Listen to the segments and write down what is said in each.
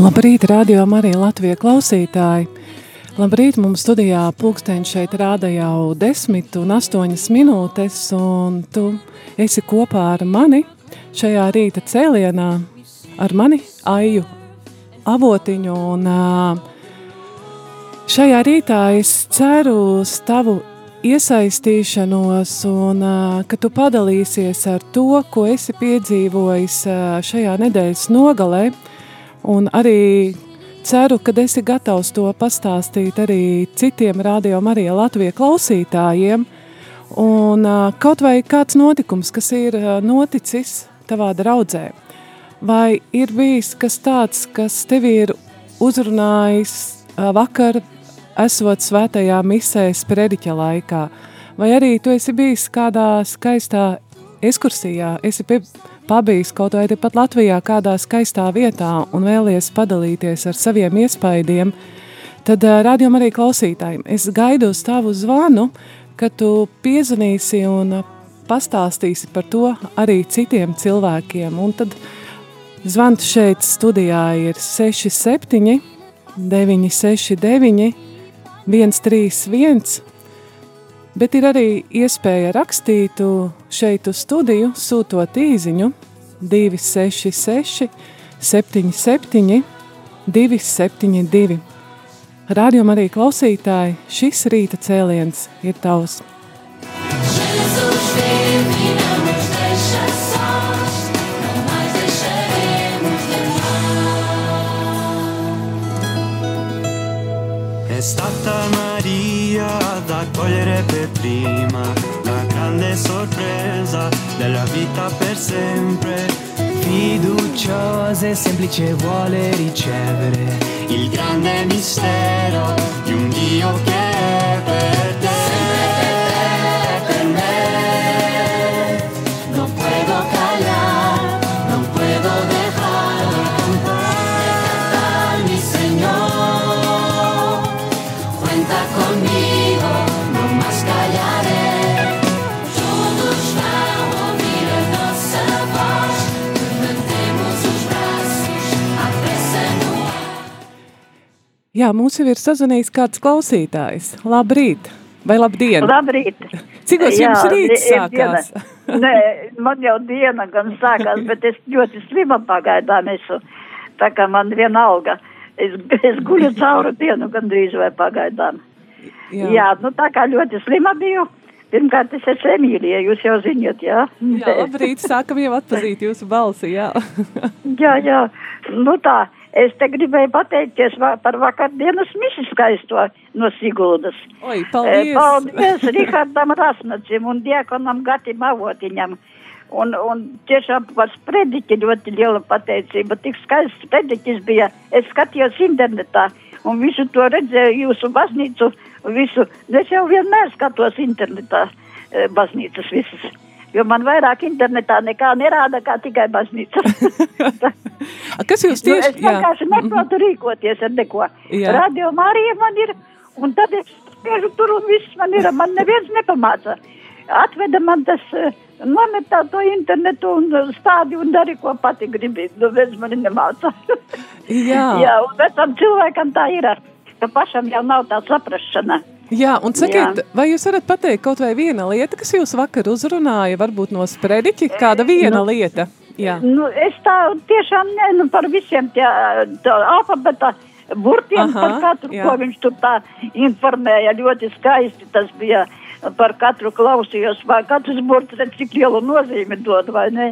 Labrīt, radio Marija Latvija klausītāji! Labrīt, mums studijā pulksteņš šeit rāda jau desmit un astoņas minūtes, un tu esi kopā ar mani šajā rīta cēlienā, ar mani Aiju avotiņu, un šajā rītā es ceru uz tavu iesaistīšanos un ka tu padalīsies ar to, ko esi piedzīvojis šajā nedēļas nogalē, Un arī ceru, ka esi gatavs to pastāstīt arī citiem radio Marija Latvijas klausītājiem. Un kaut vai kāds notikums, kas ir noticis tavā draudzē, vai ir bijis kas tāds, kas tevi ir uzrunājis vakar, esot svētajā misē sprediķa laikā, vai arī tu esi bijis kādā skaistā ekskursijā, esi pie, pabijis kaut vai tepat Latvijā kādā skaistā vietā un vēlies padalīties ar saviem iespaidiem, tad rādījumam arī klausītājiem. Es gaidu uz tavu zvanu, ka tu piezvanīsi un pastāstīsi par to arī citiem cilvēkiem. Un tad zvans šeit studijā ir 67 969 131 Bet ir arī iespēja rakstīt šeit uz studiju, sūtot īziņu 266 77 272. Rādījumā arī klausītāji, šis rīta cēliens ir tavs. Accogliere per prima la grande sorpresa della vita per sempre. Fiduciosa e semplice vuole ricevere il grande mistero di un Dio che è. Per Jā, mums jau ir sazvanījis kāds klausītājs. Labrīt! Vai labdien! Labrīt! Cikos jums rīts sākās? Diena. Nē, man jau diena gan sākās, bet es ļoti slima pagaidām esmu. Tā kā man viena alga. Es, es guļu cauri dienu gandrīz vai pagaidām. Jā. jā, nu tā kā ļoti slima biju. Pirmkārt, es esmu Emīlija, jūs jau zināt, jā? Jā, labrīt, sākam jau atpazīt jūsu balsi, jā. jā, jā. Nu tā, es te gribēju pateikties par vakardienas misi skaisto no Siguldas. Oi, paldies! Eh, Paldies Rihardam Rasnacim un Diekonam Gatim Avotiņam. Un, un tiešām par sprediķi ļoti liela pateicība. Tik skaists sprediķis bija. Es skatījos internetā un visu to redzēju, jūsu baznīcu, visu. Es jau vienmēr skatos internetā eh, baznīcas visas. Jo man vairāk internetā nekā nerāda, kā tikai baznīca. A, Kas jūs nu, tieši... es vienkārši neprotu rīkoties ar neko. Jā. Radio Marija man ir, un tad es spiežu tur un viss man ir, man neviens nepamāca. Atveda man tas, eh, nometā to internetu un stādi un dari, ko pati gribi. Nu, viens mani nemāca. Jā. Jā, un vecam cilvēkam tā ir, ka pašam jau nav tā saprašana. Jā, un sakiet, Jā. vai jūs varat pateikt kaut vai viena lieta, kas jūs vakar uzrunāja, varbūt no sprediķi, kāda viena nu, lieta? Jā. Nu, es tā tiešām ne, nu, par visiem tie alfabeta burtiem, Aha, par katru, jā. ko viņš tur tā informēja, ļoti skaisti tas bija. par katru klausījos, vai katrs burts cik lielu nozīmi dod, vai ne?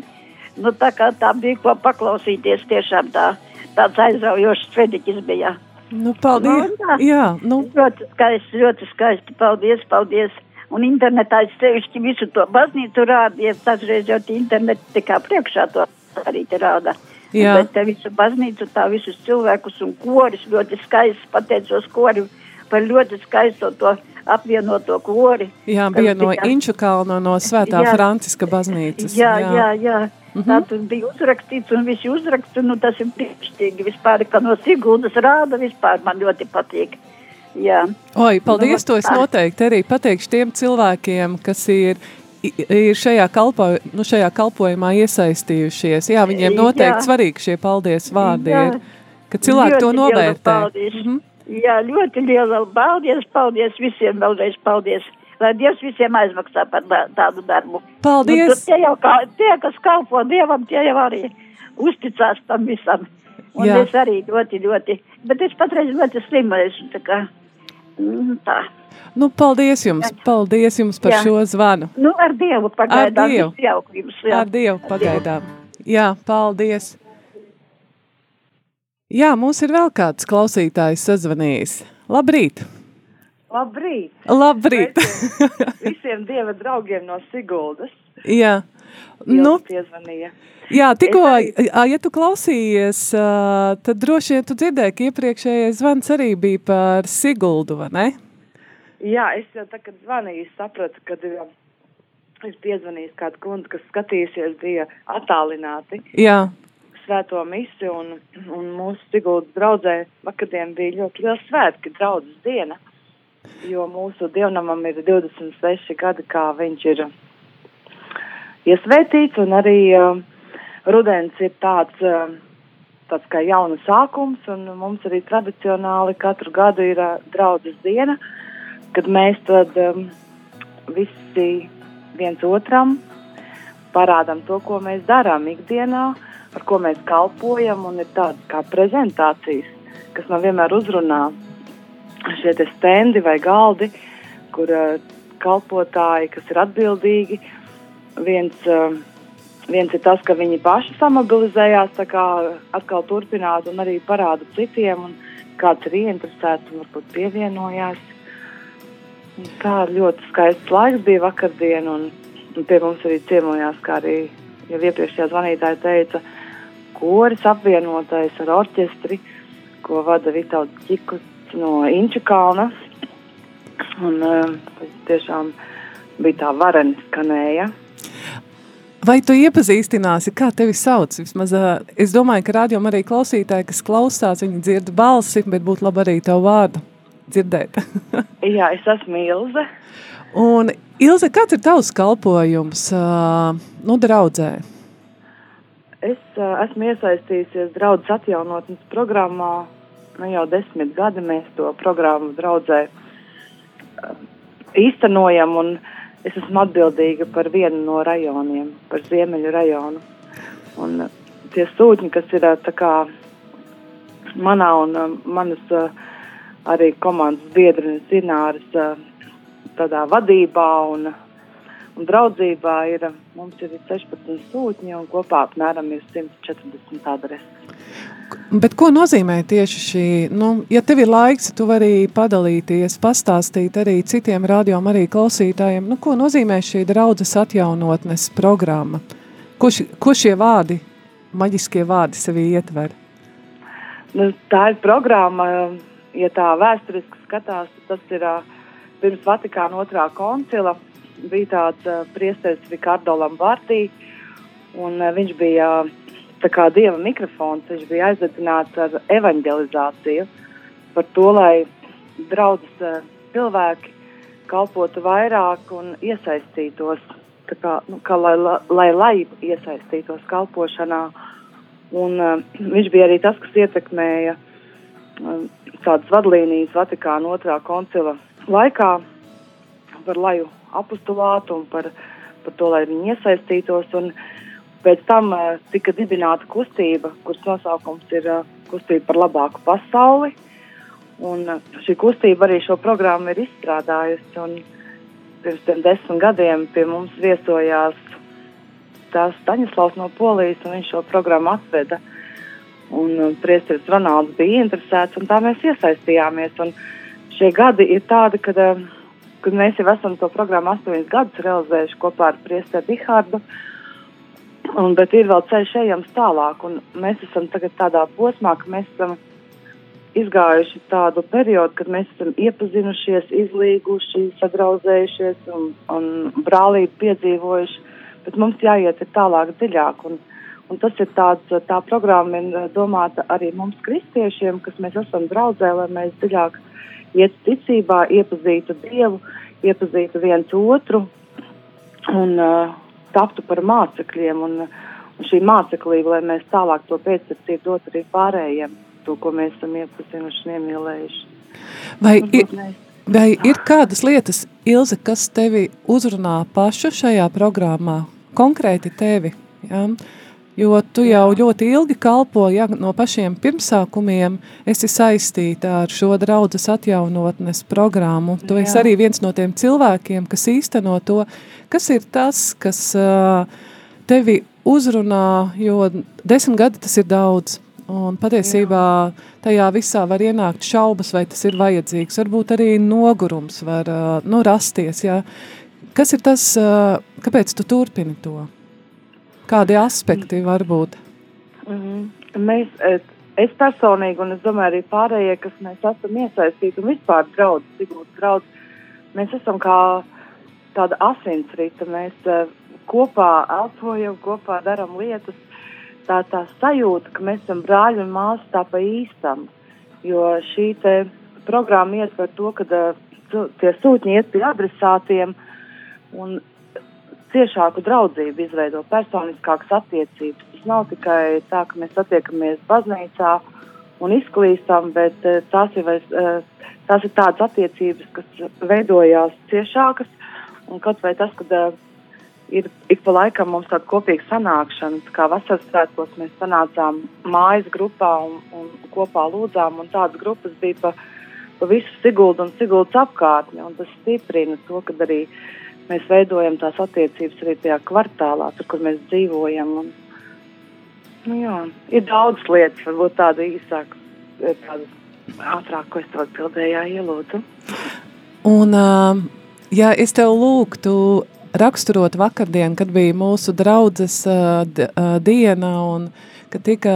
Nu, tā kā tā bija ko paklausīties, tiešām tā, tāds aizraujošs svediķis bija. Nu, paldies! Tā. Jā, nu, Ļoti skaisti, ļoti skaisti. Paldies, paldies. Un internetā es sevišķi visu to baznīcu rādīju. Dažreiz jau tie interneti tikai priekšā to arī te rāda. Jā. Bet te visu baznīcu, tā visus cilvēkus un koris ļoti skaisti pateicos kori par ļoti skaisto to apvienoto kori. jā, bija no bija- Inču kalna, no Svētā Jā. Franciska baznīcas. Jā, jā, jā. Mhm. Tā tur bija uzrakstīts, un visi uzraksti, nu tas ir brīnišķīgi vispār, ka no Siguldas rāda vispār man ļoti patīk. Jā. Oi, paldies, Nu, to es noteikti arī pateikšu tiem cilvēkiem, kas ir, ir šajā, kalpo, nu, šajā kalpojumā iesaistījušies. Jā, viņiem noteikti Jā. svarīgi šie paldies vārdi Jā. ir, ka cilvēki to Ļoti liela novērtē. Paldies. Mhm. Jā, ļoti liela paldies, paldies visiem vēlreiz paldies. Lai Dievs visiem aizmaksā par tādu darbu. Paldies! Nu, tie, jau, kā, tie, kas kalpo Dievam, tie jau arī uzticās tam visam. Un Jā. es arī ļoti, ļoti, bet es patreiz ļoti slima esmu, tā kā, mm, tā. Nu, paldies jums, paldies jums par Jā. šo zvanu. Nu, ar Dievu pagaidām. Dievu. visu jauku jums, jā. Ar Dievu pagaidām. Jā, paldies. Jā, mums ir vēl kāds klausītājs sazvanījis. Labrīt! Labrīt! Labrīt! Visiem dieva draugiem no Siguldas. Jā. Nu, Nu, piezvanīja. jā, tikko, ā, ja tu klausījies, tad droši vien tu dzirdēji, ka iepriekšējais zvans arī bija par Siguldu, vai ne? Jā, es jau tā, kad zvanīju, sapratu, ka ir, piezvanījis kāds kundze, kas skatījusies, bija attālināti Jā, svēto misi, un, un mūsu Siguldas draudzē vakardien bija ļoti liels svētki, draudzes diena, jo mūsu dievnamam ir 26 gadi, kā viņš ir iesvētīts, un arī uh, rudens ir tāds, uh, tāds kā jauna sākums, un mums arī tradicionāli katru gadu ir uh, draudzes diena, kad mēs tad um, visi viens otram parādām to, ko mēs darām ikdienā, ar ko mēs kalpojam, un ir tādas kā prezentācijas, kas man vienmēr uzrunā šie te stendi vai galdi, kur uh, kalpotāji, kas ir atbildīgi, viens, uh, viens ir tas, ka viņi paši samobilizējās, tā kā atkal turpināt un arī parāda citiem, un kāds ir ieinteresēts un varbūt pievienojās. Un tā ļoti skaists laiks bija vakardien, un, un pie mums arī ciemojās, kā arī jau iepriekšējā zvanītāja teica, koris apvienotais ar orķestri, ko vada Vitauds Čikus no Inču kalna. Un uh, tas tiešām bija tā vareni skanēja. Vai tu iepazīstināsi, kā tevi sauc? Vismaz, ā, es domāju, ka rādījumā arī klausītāji, kas klausās, viņi dzird balsi, bet būtu labi arī tavu vārdu dzirdēt. Jā, es esmu Ilze. Un, Ilze, kāds ir tavs kalpojums ā, nu, draudzē? Es uh, esmu iesaistījusies draudzes atjaunotnes programmā. Nu, jau desmit gadi mēs to programmu draudzē uh, īstenojam, un es esmu atbildīga par vienu no rajoniem, par Ziemeļu rajonu. Un, uh, tie sūtņi, kas ir uh, kā manā un uh, manas uh, arī komandas biedrenes Zināras uh, tādā vadībā un, un draudzībā ir, mums ir 16 sūtņi un kopā apmēram ir 140 adreses. Bet ko nozīmē tieši šī, nu, ja tev ir laiks, tu vari padalīties, pastāstīt arī citiem radiom, arī klausītājiem, nu, ko nozīmē šī draudzes atjaunotnes programma? Ko, ši, ko šie vārdi, maģiskie vārdi sevī ietver? Nu, tā ir programma, ja tā vēsturiski skatās, tas ir pirms Vatikāna otrā koncila. Bija tāds uh, priesteris Ricardo Lambartī, un uh, viņš bija tā kā dieva mikrofons, viņš bija aizvedināts ar evanģelizāciju par to, lai draudzes uh, cilvēki kalpotu vairāk un iesaistītos, kā, nu, kā lai, lai, lai iesaistītos kalpošanā. Un, uh, viņš bija arī tas, kas ietekmēja uh, tādas vadlīnijas Vatikāna otrā koncila laikā par laju apustulātu un par, par to, lai viņi iesaistītos. Un pēc tam uh, tika dibināta kustība, kuras nosaukums ir uh, kustība par labāku pasauli. Un uh, šī kustība arī šo programmu ir izstrādājusi. Pirms desmit gadiem pie mums viesojās tās Staņislavs no Polijas, un viņš šo programmu atveda. Un priesteris Ronalds bija interesēts, un tā mēs iesaistījāmies. Un šie gadi ir tādi, kad, uh, kad mēs jau esam to programmu astoņus gadus realizējuši kopā ar priesteri Bihārdu. Un, bet ir vēl ceļš ejams tālāk, un mēs esam tagad tādā posmā, ka mēs esam izgājuši tādu periodu, kad mēs esam iepazinušies, izlīguši, sadraudzējušies un, un brālību piedzīvojuši, bet mums jāiet tālāk dziļāk. Un, un tas ir tāds, tā programma ir domāta arī mums kristiešiem, kas mēs esam draudzē, lai mēs dziļāk iet ticībā, iepazītu Dievu, iepazītu viens otru un uh, taptu par mācekļiem un, un šī māceklība, lai mēs tālāk to pēctecību dot arī pārējiem, to, ko mēs esam iepazinuši un iemīlējuši. Vai, ir, vai ir kādas lietas, Ilze, kas tevi uzrunā pašu šajā programmā, konkrēti tevi? Ja? Jo tu jau ļoti ilgi kalpo, ja no pašiem pirmsākumiem esi saistīta ar šo draudzes atjaunotnes programmu. Tu esi Jā. arī viens no tiem cilvēkiem, kas īsteno to. Kas ir tas, kas tevi uzrunā, jo desmit gadi tas ir daudz. Un patiesībā tajā visā var ienākt šaubas, vai tas ir vajadzīgs. Varbūt arī nogurums var nu, rasties. Ja? Kas ir tas, kāpēc tu turpini to? Kādi aspekti var būt? Mm -hmm. Mēs, es personīgi, un es domāju, arī pārējie, kas mēs esam iesaistīti, un vispār draudz, Sigūda draudz, mēs esam kā tāda asinsrita. Mēs uh, kopā elpojam, kopā darām lietas. Tā, tā sajūta, ka mēs esam brāļi un māsas tā pa īstam. Jo šī programma ietver to, ka uh, tie sūtņi iet pie adresātiem un ciešāku draudzību izveido, personiskākas attiecības. Tas nav tikai tā, ka mēs satiekamies baznīcā un izklīstam, bet eh, tās ir, eh, tās ir tādas attiecības, kas veidojās ciešākas. Un kaut vai tas, kad uh, ir ik pa laikam mums tāda kopīga sanākšana, kā vasaras svētkos mēs sanācām mājas grupā un, un kopā lūdzām, un tādas grupas bija pa, pa visu Siguldu un Siguldas apkārtni, un tas stiprina to, ka arī mēs veidojam tās attiecības arī tajā kvartālā, tur, kur mēs dzīvojam. Un, nu jā, ir daudz lietas, varbūt tāda īsāka, tāda ātrāk, ko es tev atbildēju, ielūdzu. Un, uh, ja es tev lūgtu raksturot vakardienu, kad bija mūsu draudzes uh, uh, diena un kad tika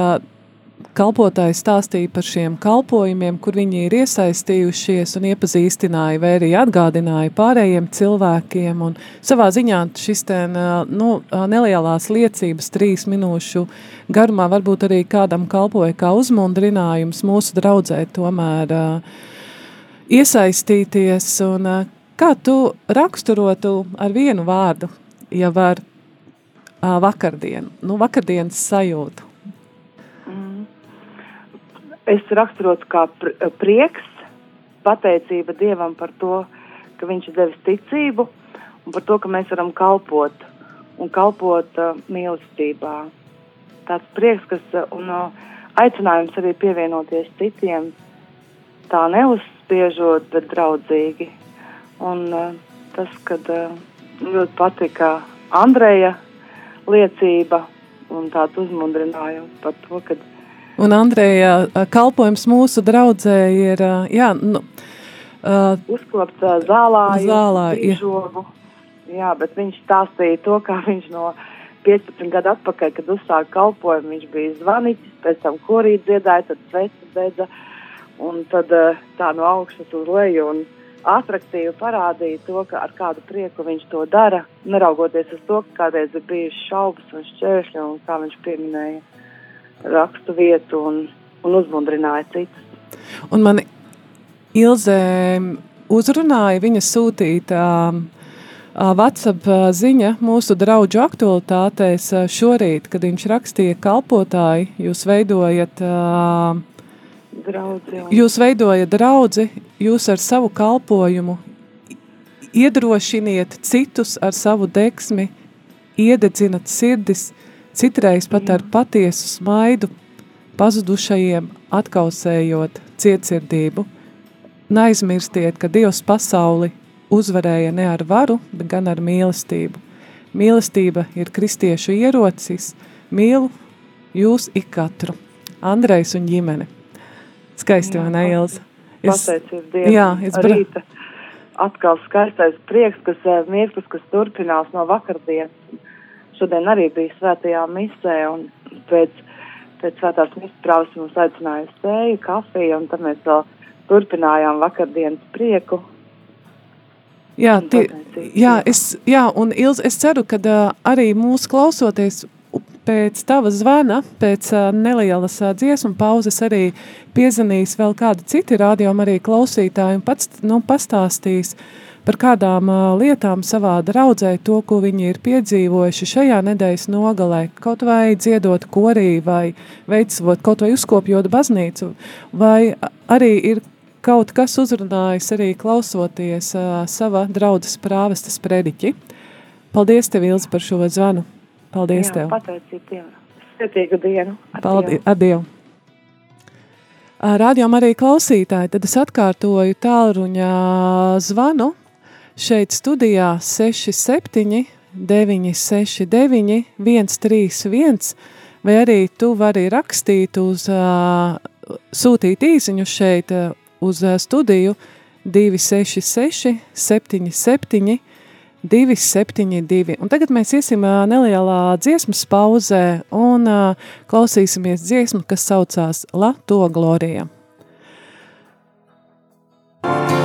kalpotāji stāstīja par šiem kalpojumiem, kur viņi ir iesaistījušies un iepazīstināja vai arī atgādināja pārējiem cilvēkiem. Un savā ziņā šis ten, nu, nelielās liecības trīs minūšu garumā varbūt arī kādam kalpoja kā uzmundrinājums mūsu draudzē tomēr iesaistīties. Un, kā tu raksturotu ar vienu vārdu, ja var vakardienu, nu vakardienas sajūtu? Es raksturotu kā prieks, pateicība Dievam par to, ka Viņš ir devis ticību un par to, ka mēs varam kalpot un kalpot uh, mīlestībā. Tāds prieks, kas uh, un uh, aicinājums arī pievienoties citiem, tā neuzspiežot, bet draudzīgi. Un uh, tas, kad uh, ļoti patika Andreja liecība un tāds uzmundrinājums par to, ka Un Andreja kalpojums mūsu draudzē ir, jā, nu, uh, uzklopt uh, zālāju, zālā, jā. jā, bet viņš stāstīja to, kā viņš no 15 gadu atpakaļ, kad uzsāka kalpojumu, viņš bija zvaniķis, pēc tam korīt dziedāja, tad sveces dedza, un tad tā no augšas uz leju, un atraktīvi parādīja to, ka ar kādu prieku viņš to dara, neraugoties uz to, ka kādreiz ir bijušas šaubas un šķēršļi, un kā viņš pieminēja rakstu vietu un, un uzmundrināja citus. Un man Ilze uzrunāja viņa sūtītā WhatsApp ziņa mūsu draugu aktualitātēs šorīt, kad viņš rakstīja kalpotāji, jūs veidojat draudzi. Jūs veidojat draudzi, jūs ar savu kalpojumu iedrošiniet citus ar savu deksmi, iededzinat sirdis, citreiz pat ar patiesu smaidu, pazudušajiem atkausējot cietsirdību. Neaizmirstiet, ka Dievs pasauli uzvarēja ne ar varu, bet gan ar mīlestību. Mīlestība ir kristiešu ierocis, mīlu jūs ik katru. Andrejs un ģimene. Skaisti, vai ne, Ilza? Pateicības Dievam. Jā, es bra... rīta atkal skaistais prieks, kas eh, mirklis, kas turpinās no vakardienas. Šodien arī bija svētajā misē un pēc, pēc svētās misas prāvas mums aicināja sēju, kafiju un tad mēs vēl turpinājām vakardienas prieku. Jā, tie, jā, es, jā, un Ilz, es ceru, ka uh, arī mūsu klausoties pēc tava zvana, pēc uh, nelielas uh, dziesmu pauzes arī piezvanīs vēl kādi citi rādījumi arī klausītāji un pats nu, pastāstīs par kādām lietām savā draudzē, to, ko viņi ir piedzīvojuši šajā nedēļas nogalē, kaut vai dziedot korī vai veicot, kaut vai uzkopjot baznīcu, vai arī ir kaut kas uzrunājis arī klausoties sava draudzes prāvestas prediķi. Paldies tev, Ilze, par šo zvanu! Paldies Jā, tev. Pateicību Dievam. Svetīgu dienu. Paldies. Adiev. Rādījām arī klausītāji, tad es atkārtoju tālruņa zvanu šeit studijā 67 969 131 vai arī tu vari rakstīt uz, uh, sūtīt īsiņu šeit uh, uz uh, studiju 266 77 272. Un tagad mēs iesim uh, nelielā dziesmas pauzē un uh, klausīsimies dziesmu, kas saucās La to Glorija. Come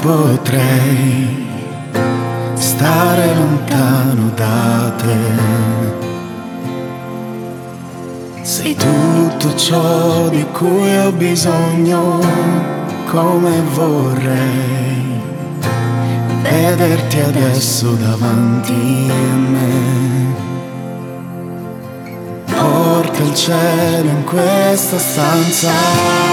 potrei stare lontano da te. Sei tutto ciò di cui ho bisogno, come vorrei vederti adesso davanti a me. Porta il cielo in questa stanza.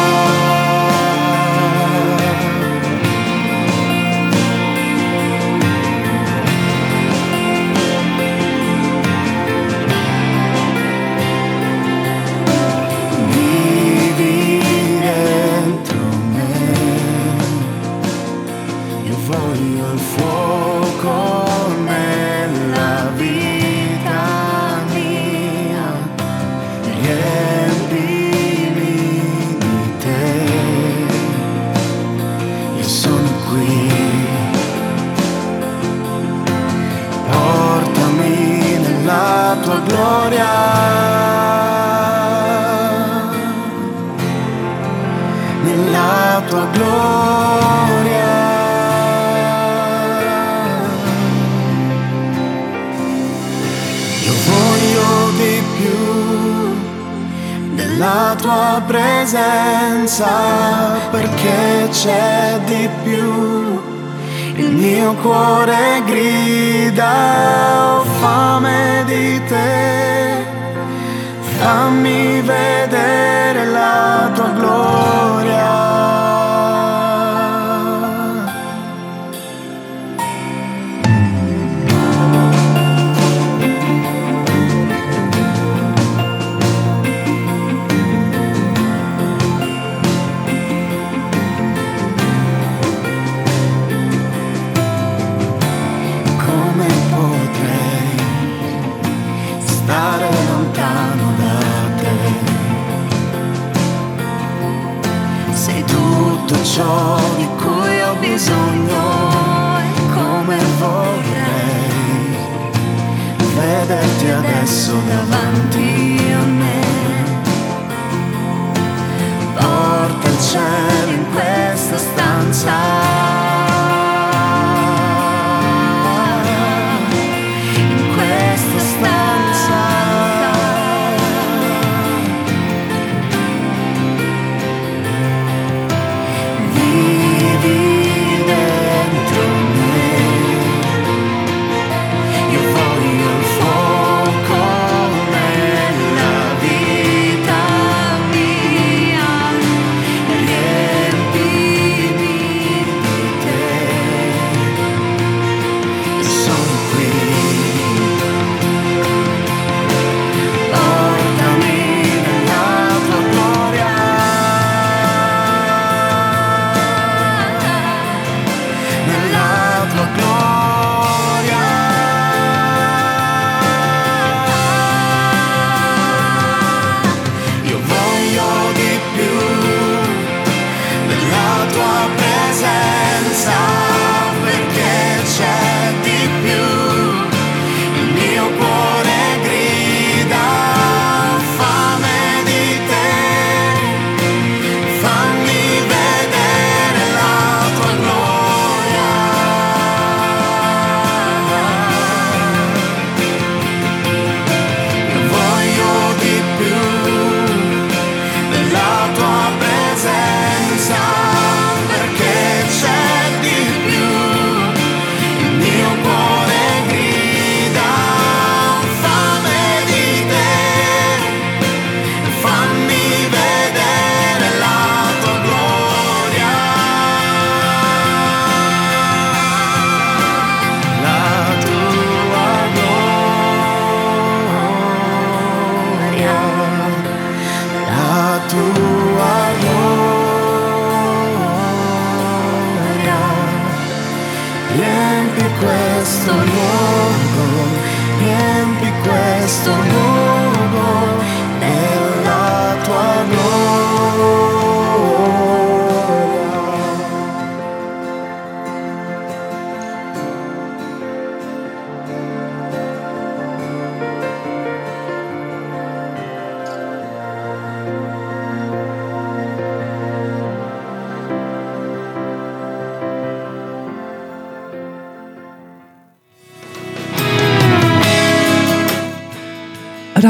Cristo.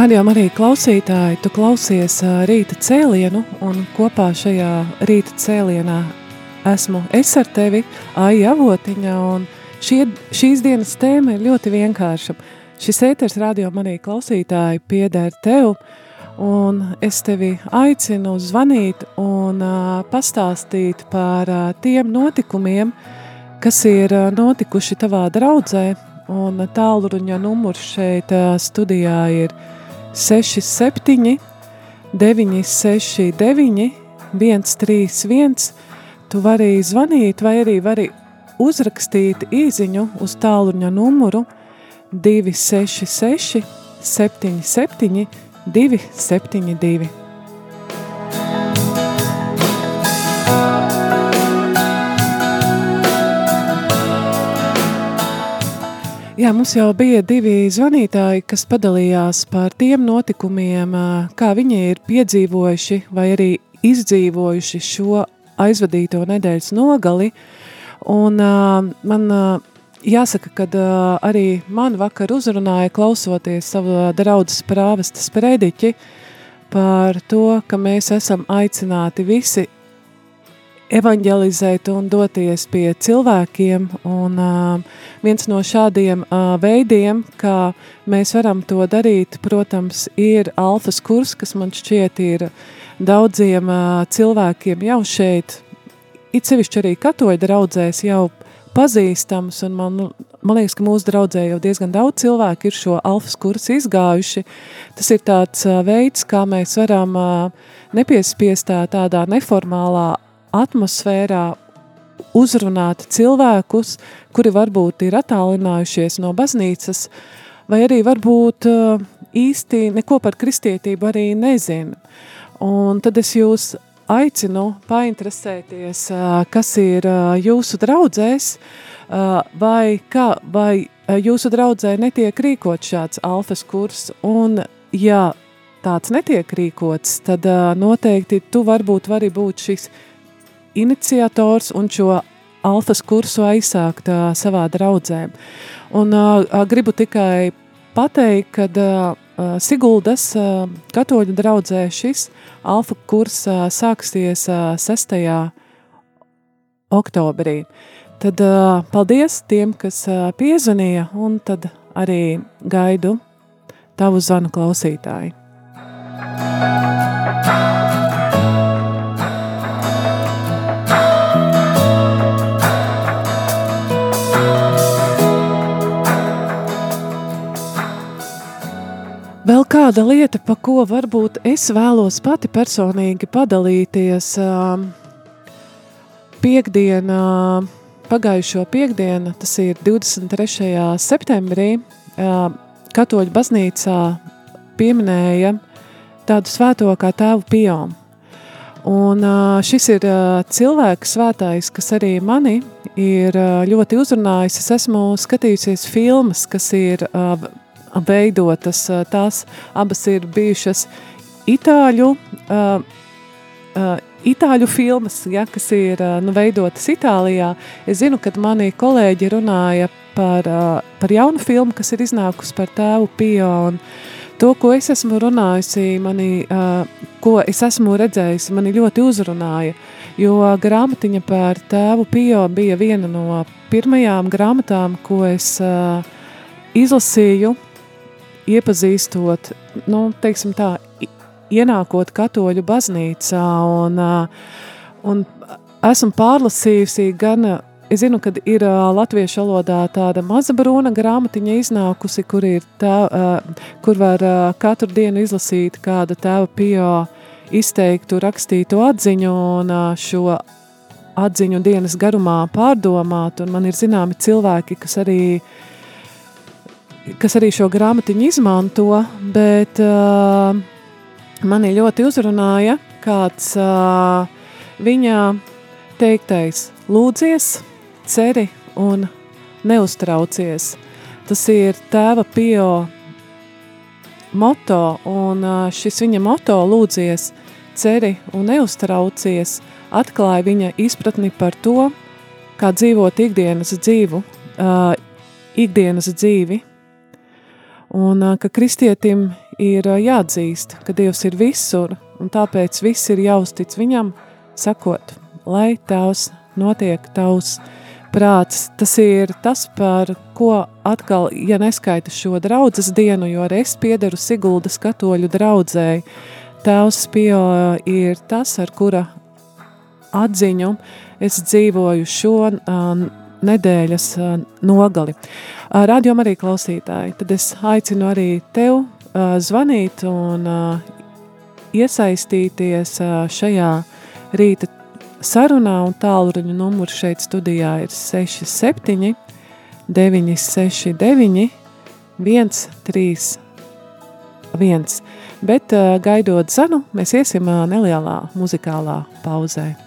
Radījumā arī klausītāji, tu klausies rīta cēlienu, un kopā šajā rīta cēlienā esmu es ar tevi, Aija Avotiņa, un šie, šīs dienas tēma ir ļoti vienkārša. Šis ēters radījumā arī klausītāji pieder tev, un es tevi aicinu zvanīt un ā, pastāstīt par ā, tiem notikumiem, kas ir ā, notikuši tavā draudzē, un tālruņa numurs šeit ā, studijā ir 67, 969, 131. Tu vari zvanīt, vai arī vari uzrakstīt īsiņu uz tālruņa numuru 266, 77, 272. Jā, mums jau bija divi zvanītāji, kas padalījās par tiem notikumiem, kā viņi ir piedzīvojuši vai arī izdzīvojuši šo aizvadīto nedēļas nogali. Un man jāsaka, ka arī man vakar uzrunāja klausoties savu draudzes prāvestas prediķi par to, ka mēs esam aicināti visi evanģelizēt un doties pie cilvēkiem. Un, uh, viens no šādiem uh, veidiem, kā mēs varam to darīt, protams, ir alfas kurs, kas man šķiet ir daudziem uh, cilvēkiem jau šeit, it sevišķi arī katoļu draudzēs jau pazīstams, un man, man liekas, ka mūsu draudzē jau diezgan daudz cilvēku ir šo alfas kursu izgājuši. Tas ir tāds veids, kā mēs varam nepiespiestā tādā neformālā atmosfērā uzrunāt cilvēkus, kuri varbūt ir attālinājušies no baznīcas, vai arī varbūt uh, īsti neko par kristietību arī nezina. Un tad es jūs aicinu painteresēties, uh, kas ir uh, jūsu draudzēs, vai, kā, vai jūsu draudzē netiek rīkot šāds alfas kurs, un ja tāds netiek rīkots, tad noteikti tu varbūt vari būt šis iniciators un šo alfas kursu aizsākt uh, savā draudzē. Un uh, gribu tikai pateikt, ka uh, Siguldas uh, katoļu draudzē šis alfa kurs uh, sāksies uh, 6. oktobrī. Tad uh, paldies tiem, kas uh, piezvanīja, un tad arī gaidu tavu zvanu klausītāju. Vēl kāda lieta, pa ko varbūt es vēlos pati personīgi padalīties. Piektdienā, pagājušo piekdienu, tas ir 23. septembrī, Katoļu baznīcā pieminēja tādu svēto kā tēvu Piomu. Un šis ir cilvēks svētājs, kas arī mani ir ļoti uzrunājis. Es esmu skatījusies filmas, kas ir veidotas. Tās abas ir bijušas itāļu, uh, uh, itāļu filmas, ja, kas ir uh, nu, veidotas Itālijā. Es zinu, ka mani kolēģi runāja par, uh, par jaunu filmu, kas ir iznākusi par tēvu Pio. Un to, ko es esmu runājusi, mani, uh, ko es esmu redzējusi, mani ļoti uzrunāja. Jo grāmatiņa par tēvu Pio bija viena no pirmajām grāmatām, ko es uh, izlasīju iepazīstot, nu, teiksim tā, ienākot katoļu baznīcā un, un esmu pārlasījusi gan, es zinu, kad ir latviešu valodā tāda maza brūna grāmatiņa iznākusi, kur ir tā, kur var katru dienu izlasīt kāda tēva pio izteiktu rakstītu atziņu un šo atziņu dienas garumā pārdomāt, un man ir zināmi cilvēki, kas arī kas arī šo grāmatiņu izmanto, bet uh, mani ļoti uzrunāja kāds uh, viņa teiktais lūdzies, ceri un neuztraucies. Tas ir tēva pio moto, un uh, šis viņa moto lūdzies, ceri un neuztraucies, atklāja viņa izpratni par to, kā dzīvot ikdienas dzīvu, uh, ikdienas dzīvi, un ka kristietim ir jāatzīst, ka Dievs ir visur, un tāpēc viss ir jāuztic viņam, sakot, lai tavs notiek tavs prāts. Tas ir tas, par ko atkal, ja neskaita šo draudzes dienu, jo arī es piederu Siguldas katoļu draudzēji, Tēvs Pio ir tas, ar kura atziņu es dzīvoju šo nedēļas nogali. Radio arī klausītāji, tad es aicinu arī tev zvanīt un iesaistīties šajā rīta sarunā un tālruņa numurs šeit studijā ir 67 969 131. Bet gaidot zanu, mēs iesim nelielā muzikālā pauzē.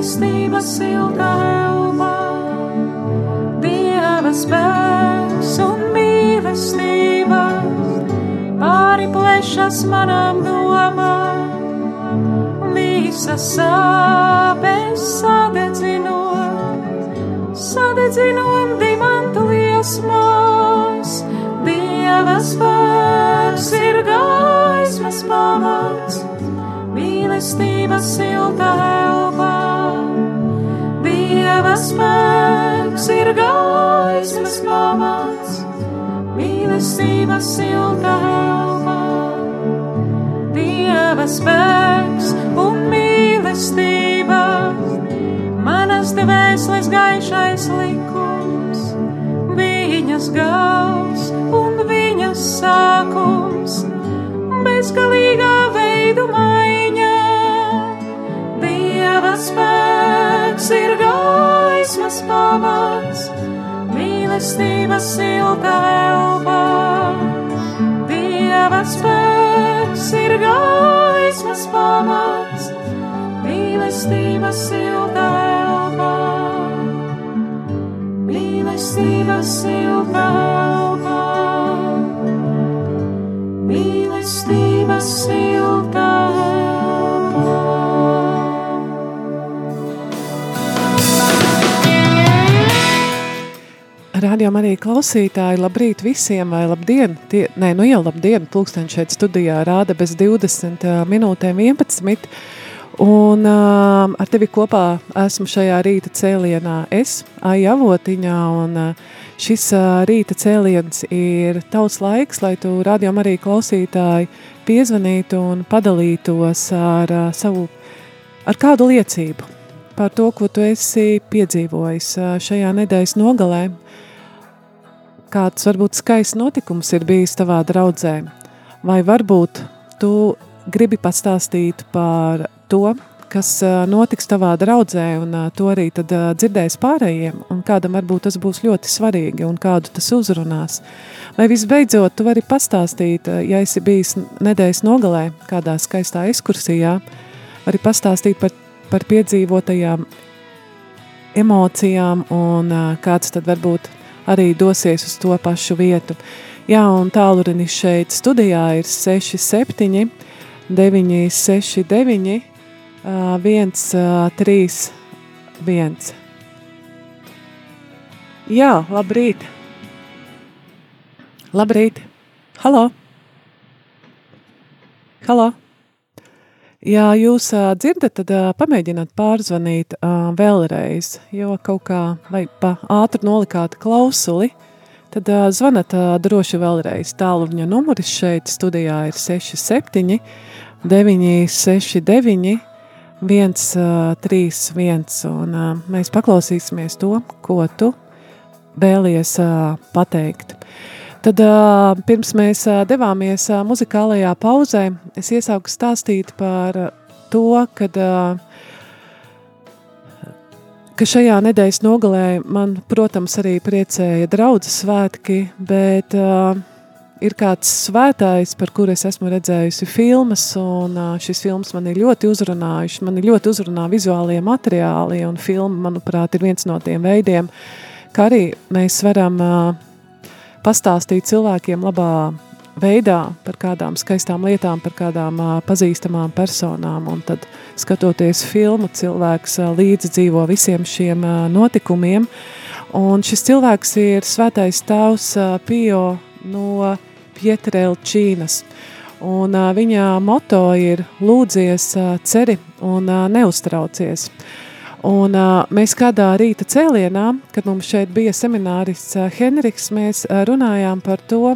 Mīlestība silta elpā. Dieva spēks un mīlestība pāri plešas manām domām, visas sāpes sadedzinot, sadedzinot dimantu liesmās. Dieva spēks ir gaismas pamats, mīlestība silta elpā. Spēks ir gaismas pamats, mīlestība silta elpā. Dieva spēks un mīlestība, manas dvēseles gaišais likums, viņas gals un viņas sākums, bezgalīgā veidu gaismas pamats, mīlestība silta elpā. Dieva spēks ir gaismas pamats, mīlestība silta elpā. Mīlestība silta elpā. Mīlestība silta Radio arī klausītāji, labrīt visiem, vai labdien, tie, nē, nu jau labdien, pulksteņ šeit studijā rāda bez 20 uh, minūtēm 11, un uh, ar tevi kopā esmu šajā rīta cēlienā es, Aija Avotiņā, un uh, šis uh, rīta cēliens ir tavs laiks, lai tu radio arī klausītāji piezvanītu un padalītos ar uh, savu, ar kādu liecību par to, ko tu esi piedzīvojis uh, šajā nedēļas nogalē, kāds varbūt skaists notikums ir bijis tavā draudzē, vai varbūt tu gribi pastāstīt par to, kas ā, notiks tavā draudzē, un ā, to arī tad ā, dzirdēs pārējiem, un kādam varbūt tas būs ļoti svarīgi, un kādu tas uzrunās. Vai visbeidzot, tu vari pastāstīt, ja esi bijis nedēļas nogalē kādā skaistā ekskursijā, vari pastāstīt par, par piedzīvotajām emocijām, un kāds tad varbūt arī dosies uz to pašu vietu. Jā, un tālrunis šeit studijā ir 67, 969, Uh, viens, uh, trīs, viens. Jā, labrīt. Labrīt. Halo. Halo. Ja jūs dzirdat, tad pamēģiniet pārzvanīt vēlreiz, jo kaut kā vai pa ātri nolikāt klausuli, tad zvanat droši vēlreiz. Tāluņa numuris šeit studijā ir 67 969 viens, uh, trīs, viens, un mēs paklausīsimies to, ko tu vēlies pateikt. Tad uh, pirms mēs uh, devāmies uh, muzikālajā pauzē, es iesāku stāstīt par uh, to, kad, uh, ka šajā nedēļas nogalē man, protams, arī priecēja draudzes svētki, bet uh, ir kāds svētājs, par kuru es esmu redzējusi filmas, un šis filmas man ir ļoti uzrunājuši, man ir ļoti uzrunā vizuālie materiāli, un filma, manuprāt, ir viens no tiem veidiem, kā arī mēs varam pastāstīt cilvēkiem labā veidā par kādām skaistām lietām, par kādām pazīstamām personām, un tad, skatoties filmu, cilvēks līdzi dzīvo visiem šiem notikumiem, un šis cilvēks ir svētais tavs Pio no Pietrelčīnas. Un uh, viņa moto ir lūdzies, uh, ceri un uh, neuztraucies. Un uh, mēs kādā rīta cēlienā, kad mums šeit bija seminārists uh, Henriks, mēs uh, runājām par to,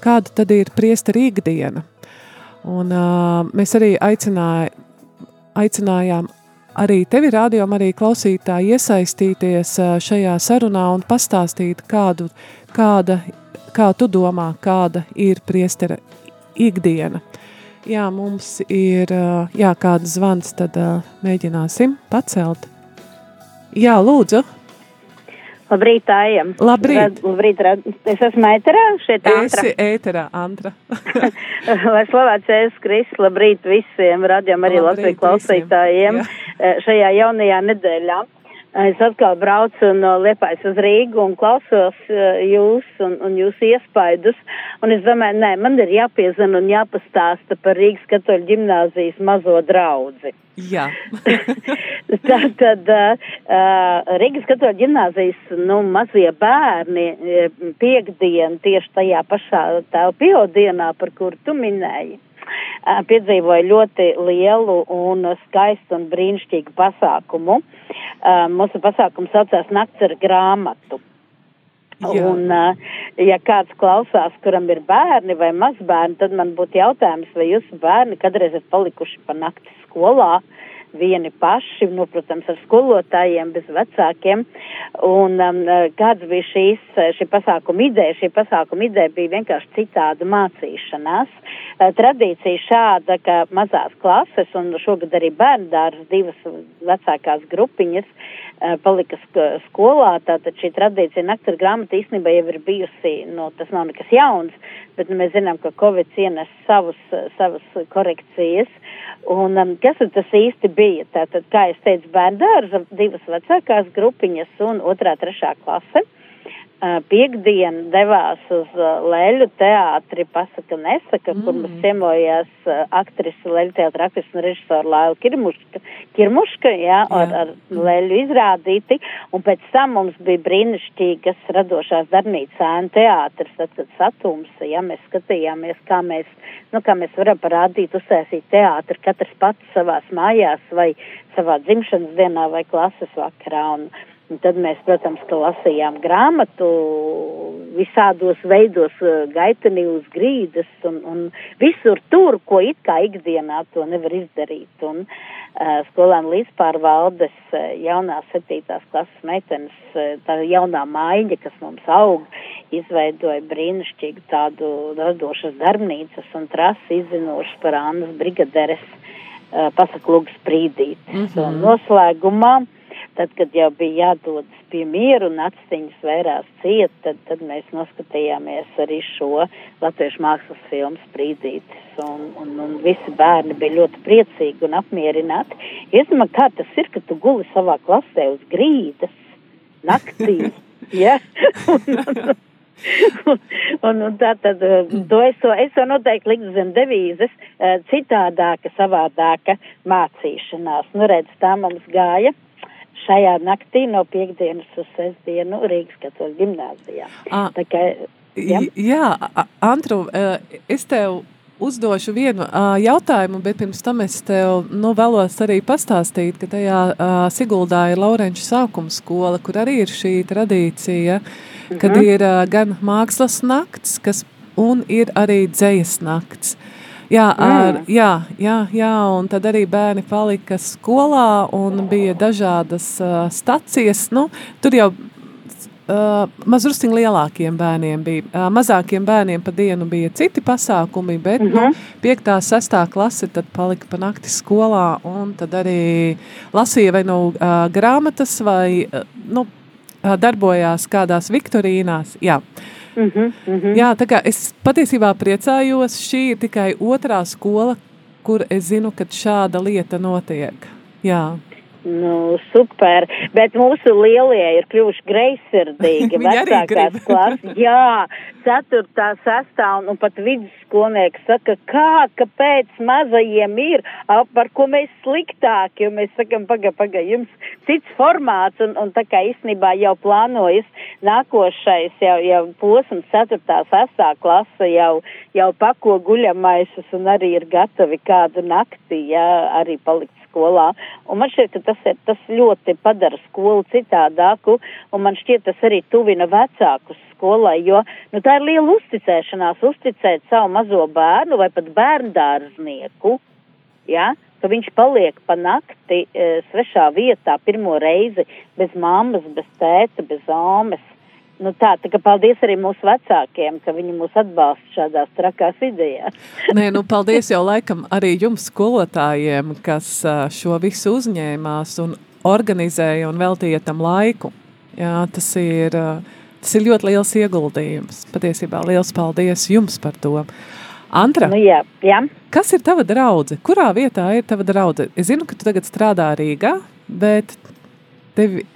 kāda tad ir priesteri ikdiena. Un uh, mēs arī aicinājām, aicinājām arī tevi rādījām, arī klausītāji iesaistīties uh, šajā sarunā un pastāstīt, kādu, kāda kā tu domā, kāda ir priestera ikdiena? Jā, mums ir jā, kāds zvans, tad mēģināsim pacelt. Jā, lūdzu. Labrīt, Ājam. Labrīt. Labrīt, es esmu ēterā, šeit Antra. Esi ēterā, Antra. Lai slavēts Jēzus Kristus, labrīt visiem, radījām arī Latviju klausītājiem šajā jaunajā nedēļā. Es atkal braucu no Liepājas uz Rīgu un klausos uh, jūs un, un jūsu iespaidus. Un es domāju, nē, man ir jāpiezina un jāpastāsta par Rīgas katoļu ģimnāzijas mazo draudzi. Jā. tā tad uh, Rīgas katoļu ģimnāzijas nu, mazie bērni piekdien tieši tajā pašā tā piodienā, par kuru tu minēji piedzīvoja ļoti lielu un skaistu un brīnišķīgu pasākumu. Mūsu pasākums saucās Nakts ar grāmatu. Jā. Un, ja kāds klausās, kuram ir bērni vai mazbērni, tad man būtu jautājums, vai jūsu bērni kādreiz ir palikuši pa nakti skolā, vieni paši, nu, protams, ar skolotājiem, bez vecākiem. Un um, kāds bija šīs, šī pasākuma ideja? Šī pasākuma ideja bija vienkārši citāda mācīšanās. Eh, tradīcija šāda, ka mazās klases un šogad arī bērndārs divas vecākās grupiņas eh, palika skolā, tātad šī tradīcija nakts ar grāmatu īstenībā jau ir bijusi, nu, tas nav nekas jauns, bet mēs zinām, ka Covid ienes savus, savas korekcijas. Un um, kas tas īsti bija? Tātad, kā es teicu, bērndārza divas vecākās grupiņas un otrā, trešā klase. Piekdien devās uz Leļu teātri, pasaka nesaka, mm. kur mums ciemojās aktrise, Leļu teātra aktrise un režisora Laila Kirmuška, Kirmuška, jā, jā. Ar, ar Leļu izrādīti, un pēc tam mums bija brīnišķīgas radošās darbnīca ēna teātris, tad, kad satums, ja mēs skatījāmies, kā mēs, nu, kā mēs varam parādīt, uzsēsīt teātri, katrs pats savās mājās vai savā dzimšanas dienā vai klases vakarā, un Un tad mēs, protams, lasījām grāmatu visādos veidos, eh, gaitenī uz grīdas un, un visur tur, ko it kā ikdienā to nevar izdarīt. Un uh, skolēnu līdzpārvaldes uh, jaunās septītās klases meitenes, tā jaunā maiņa, kas mums aug, izveidoja brīnišķīgu tādu radošas darbnīcas un trasi izzinošas par Annas brigaderes uh, pasaklūgas sprīdītes. Mm -hmm. Un noslēgumā tad, kad jau bija jādodas pie mieru un aciņas vērās ciet, tad, tad mēs noskatījāmies arī šo latviešu mākslas filmu sprīdītis. Un, un, un visi bērni bija ļoti priecīgi un apmierināti. Iedomā, kā tas ir, ka tu guli savā klasē uz grīdas naktī. ja? un, un, un, un tā tad, to es, to, es to noteikti liktu zem devīzes, citādāka, savādāka mācīšanās. Nu, redz, tā mums gāja šajā naktī no piekdienas uz sestdienu Rīgas katoļu gimnāzijā. Ah. Tā kā, ja? Jā, Antru, es tev uzdošu vienu uh, jautājumu, bet pirms tam es tev nu, vēlos arī pastāstīt, ka tajā uh, Siguldā ir Laurenča sākuma skola, kur arī ir šī tradīcija, mhm. kad ir uh, gan mākslas nakts, kas, un ir arī dzējas nakts. Jā, ar, mm. jā, jā, jā, un tad arī bērni palika skolā un bija dažādas uh, stacijas. Nu, tur jau Uh, mazliet lielākiem bērniem bija. Uh, mazākiem bērniem pa dienu bija citi pasākumi, bet mm -hmm. nu, 5. un 6. klase palika pa nakti skolā. Tad arī lasīja vai nu uh, grāmatas, vai uh, nu, uh, darbojās kādās viktorīnās. Jā. Mm -hmm, mm -hmm. Jā, tā kā es patiesībā priecājos, šī ir tikai otrā skola, kur es zinu, ka šāda lieta notiek. Jā. Nu, super, bet mūsu lielie ir kļuvuši greizsirdīgi. Vecākās klases, jā, ceturtā, sestā un, un pat vidusskolnieki saka, kā, kāpēc mazajiem ir, par ko mēs sliktāki, jo mēs sakam, paga, paga, jums cits formāts un, un tā kā īstenībā jau plānojas nākošais jau, jau posms, ceturtā, sestā klasa jau, jau pako guļamaisus un arī ir gatavi kādu nakti, jā, arī palikt skolā. Un man šķiet, ka tas, ir, tas ļoti padara skolu citādāku, un man šķiet, tas arī tuvina vecākus skolai, jo nu, tā ir liela uzticēšanās, uzticēt savu mazo bērnu vai pat bērndārznieku. Ja? ka viņš paliek pa nakti e, svešā vietā pirmo reizi bez mammas, bez tēta, bez āmes. Nu tā, tā kā paldies arī mūsu vecākiem, ka viņi mūs atbalsta šādās trakās idejās. Nē, nu paldies jau laikam arī jums skolotājiem, kas šo visu uzņēmās un organizēja un veltīja tam laiku. Jā, tas ir, tas ir ļoti liels ieguldījums. Patiesībā liels paldies jums par to. Antra, nu, jā, jā. kas ir tava draudze? Kurā vietā ir tava draudze? Es zinu, ka tu tagad strādā Rīgā, bet tevi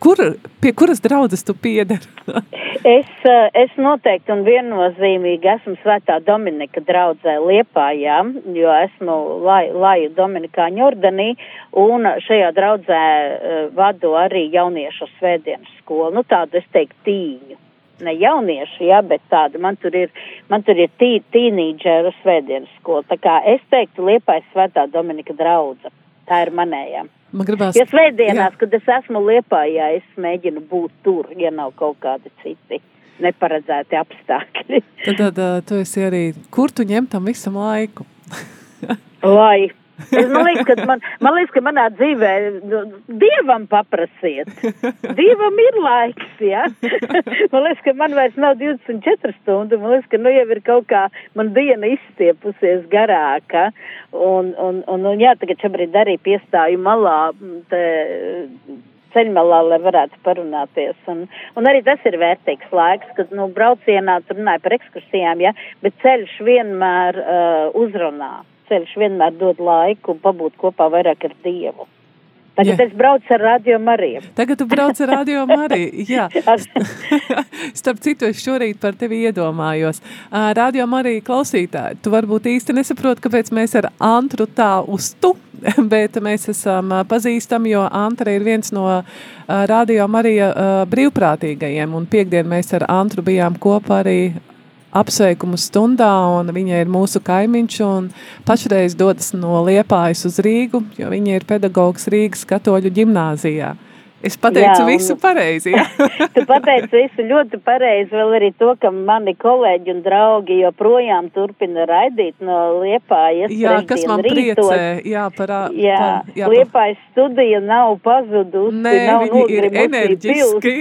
Kur, pie kuras draudzes tu pieder? es, eh, es noteikti un viennozīmīgi esmu Svētā Dominika draudzē Liepājā, jo esmu lai, Laju Dominikāņu ordenī un šajā draudzē uh, vadu arī jauniešu svētdienas skolu. Nu tādu es teiktu tīņu. Ne jaunieši, jā, bet tāda. Man tur ir, man tur ir tī, tīnīdžeru svētdienas skola. Tā kā es teiktu Liepājas Svētā Dominika draudze. Tā ir manējā. Man gribās. Ja svētdienās, jā. kad es esmu Liepājā, es mēģinu būt tur, ja nav kaut kādi citi neparedzēti apstākļi. Tad, tad uh, tu esi arī, kur tu ņem tam visam laiku? Lai man, liekas, ka man, man liekas, ka manā dzīvē nu, dievam paprasiet. Dievam ir laiks, jā. Ja? Man liekas, ka man vairs nav 24 stundu. Man liekas, ka nu jau ir kaut kā man diena izstiepusies garāka. Un, un, un, un jā, tagad šobrīd arī piestāju malā. Te, ceļmalā, lai varētu parunāties. Un, un arī tas ir vērtīgs laiks, kad, nu, braucienā tur runāja par ekskursijām, ja, bet ceļš vienmēr uh, uzrunā ceļš vienmēr dod laiku pabūt kopā vairāk ar Dievu. Tagad jā. es braucu ar Radio Mariju. Tagad tu brauc ar Radio Mariju, jā. Starp citu, es šorīt par tevi iedomājos. Radio Marija klausītāji, tu varbūt īsti nesaproti, kāpēc mēs ar Antru tā uz tu, bet mēs esam pazīstami, jo Antra ir viens no Radio Marija brīvprātīgajiem, un piekdien mēs ar Antru bijām kopā arī apsveikumu stundā, un viņa ir mūsu kaimiņš, pašreiz dodas no Liepājas uz Rīgu, jo viņa ir pedagogs Rīgas katoļu ģimnāzijā. Es pateicu jā, visu pareizi. tu pateici visu ļoti pareizi, vēl arī to, ka mani kolēģi un draugi joprojām turpina raidīt no Liepājas. Jā, kas man rītos. priecē. Jā, par, jā, par, jā, Liepājas studija nav pazudusi, Nē, nav viņi ir enerģiski.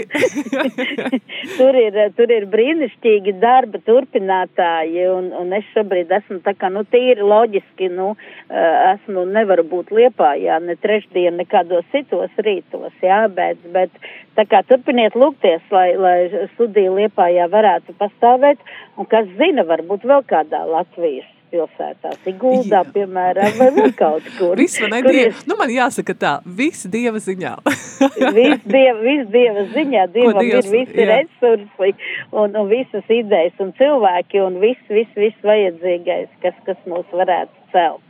tur, ir, tur ir brīnišķīgi darba turpinātāji, un, un es šobrīd esmu tā kā, nu, tīri loģiski, nu, esmu, nevaru būt Liepājā ne trešdien, nekādos citos rītos, jā, bet, bet tā kā turpiniet lūgties, lai, lai studija Liepājā varētu pastāvēt, un kas zina, varbūt vēl kādā Latvijas pilsētās, Iguldā, piemēram, vai vēl kaut kur. Viss man ir, ir nu man jāsaka tā, viss Dieva ziņā. viss dieva, viss dieva ziņā, dievam Dievs- ir visi jā. resursi un, un visas idejas un cilvēki un viss, viss, viss vajadzīgais, kas, kas mūs varētu celt.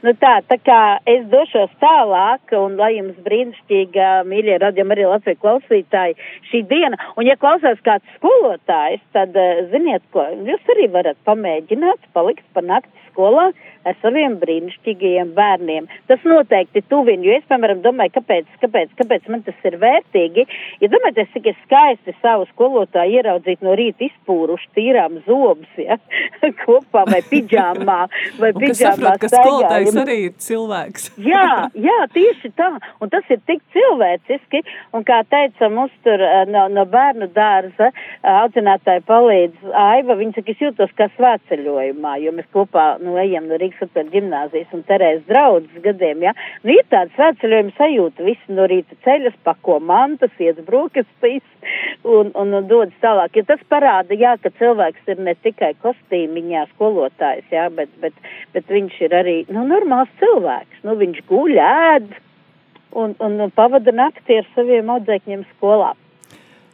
Nu tā, tā kā es došos tālāk, un lai jums brīnišķīga, mīļie radījumi arī Latvijas klausītāji, šī diena, un ja klausās kāds skolotājs, tad eh, ziniet ko, jūs arī varat pamēģināt palikt pa nakti skolā ar saviem brīnišķīgajiem bērniem. Tas noteikti tuvina, jo es, piemēram, domāju, kāpēc, kāpēc, kāpēc man tas ir vērtīgi. Ja domājat, cik ir skaisti savu skolotāju ieraudzīt no rīta izpūruši tīrām zobus, ja, kopā vai pidžāmā, vai pidžāmā saprot, ka skolotājs arī ir cilvēks. Jā, jā, tieši tā. Un tas ir tik cilvēciski. Un kā teica mums tur eh, no, no bērnu dārza eh, audzinātāja palīdz Aiva, viņa saka, es jūtos kā svētceļojumā, jo mēs kopā nu, ejam no Rīgas upēr ģimnāzijas un Terēzes draudzes gadiem, ja. Nu, ir tāda svētceļojuma sajūta, visi no rīta ceļas, pako mantas, iet brokastīs un, un, un dodas tālāk. Ja tas parāda, jā, ka cilvēks ir ne tikai kostīmiņā skolotājs, jā, bet, bet, bet viņš ir arī, nu, normāls cilvēks. Nu, viņš guļ, ēd un, un, un pavada nakti ar saviem audzēkņiem skolā.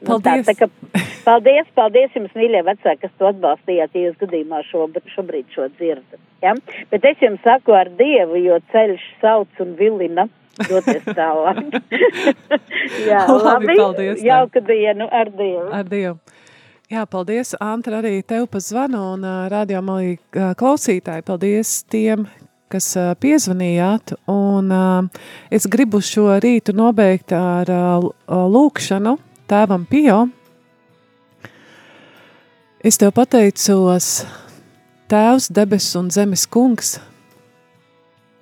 Nu, tā, Paldies. tā, ka, paldies, paldies jums, mīļie vecāki, kas to atbalstījāt, ja jūs gadījumā šo, šobrīd šo dzirdat. Ja? Bet es jums saku ar Dievu, jo ceļš sauc un vilina doties tālāk. Jā, Labi, labi, paldies jauka dienu ar Dievu. Ar Dievu. Jā, paldies, Antra, arī tev pa zvanu un uh, arī uh, klausītāji. Paldies tiem, kas piezvanījāt. Un es gribu šo rītu nobeigt ar lūkšanu tēvam Pio. Es tev pateicos, Tēvs, debesis un zemes kungs,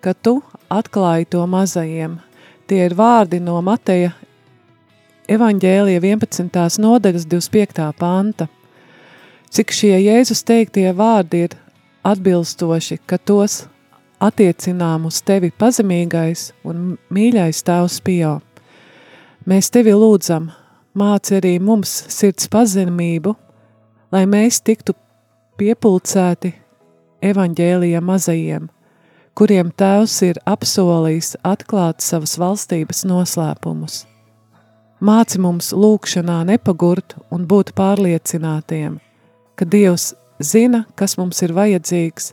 ka tu atklāji to mazajiem. Tie ir vārdi no Mateja evaņģēlija 11. nodaļas 25. panta. Cik šie Jēzus teiktie vārdi ir atbilstoši, ka tos attiecinām uz tevi pazemīgais un mīļais tēvs Pio. Mēs tevi lūdzam, māci arī mums sirds pazemību, lai mēs tiktu piepulcēti evaņģēlija mazajiem, kuriem tēvs ir apsolījis atklāt savas valstības noslēpumus. Māci mums lūkšanā nepagurt un būt pārliecinātiem, ka Dievs zina, kas mums ir vajadzīgs,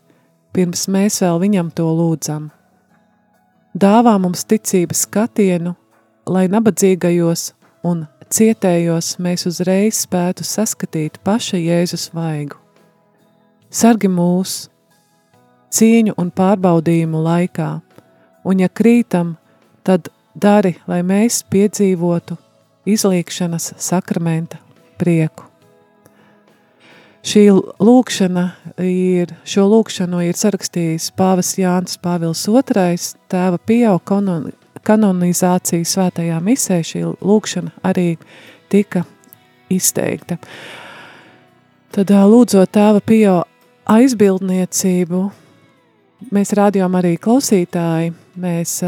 pirms mēs vēl viņam to lūdzam. Dāvā mums ticības skatienu, lai nabadzīgajos un cietējos mēs uzreiz spētu saskatīt paša Jēzus vaigu. Sargi mūs cīņu un pārbaudījumu laikā, un ja krītam, tad dari, lai mēs piedzīvotu izlīkšanas sakramenta prieku. Šī lūkšana ir, šo lūkšanu ir sarakstījis pāvis Jānis Pāvils II, tēva pieau kanon, kanonizācija svētajā misē, šī lūkšana arī tika izteikta. Tad lūdzot tēva pieau aizbildniecību, mēs rādījām arī klausītāji, mēs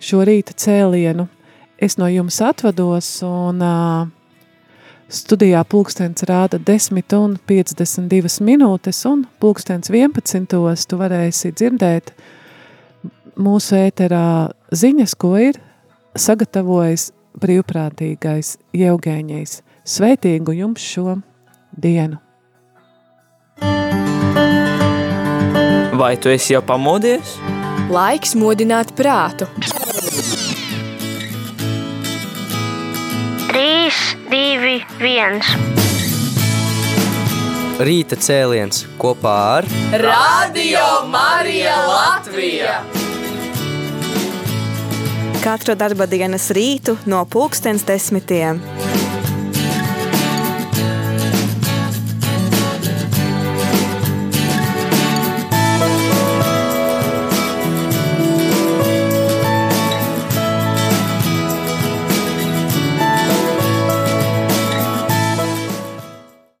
šo rīta cēlienu, es no jums atvados un ā, studijā pulkstens rāda 10 un 52 minūtes un pulkstens 11. tu varēsi dzirdēt mūsu ēterā ziņas, ko ir sagatavojis brīvprātīgais Jevgēņais. Sveitīgu jums šo dienu! Vai tu esi jau pamodies? Laiks modināt prātu. 3, 2, 1. Rīta cēliens kopā ar Radio Marija Latvija! Katru darba dienas rītu no pulkstens desmitiem.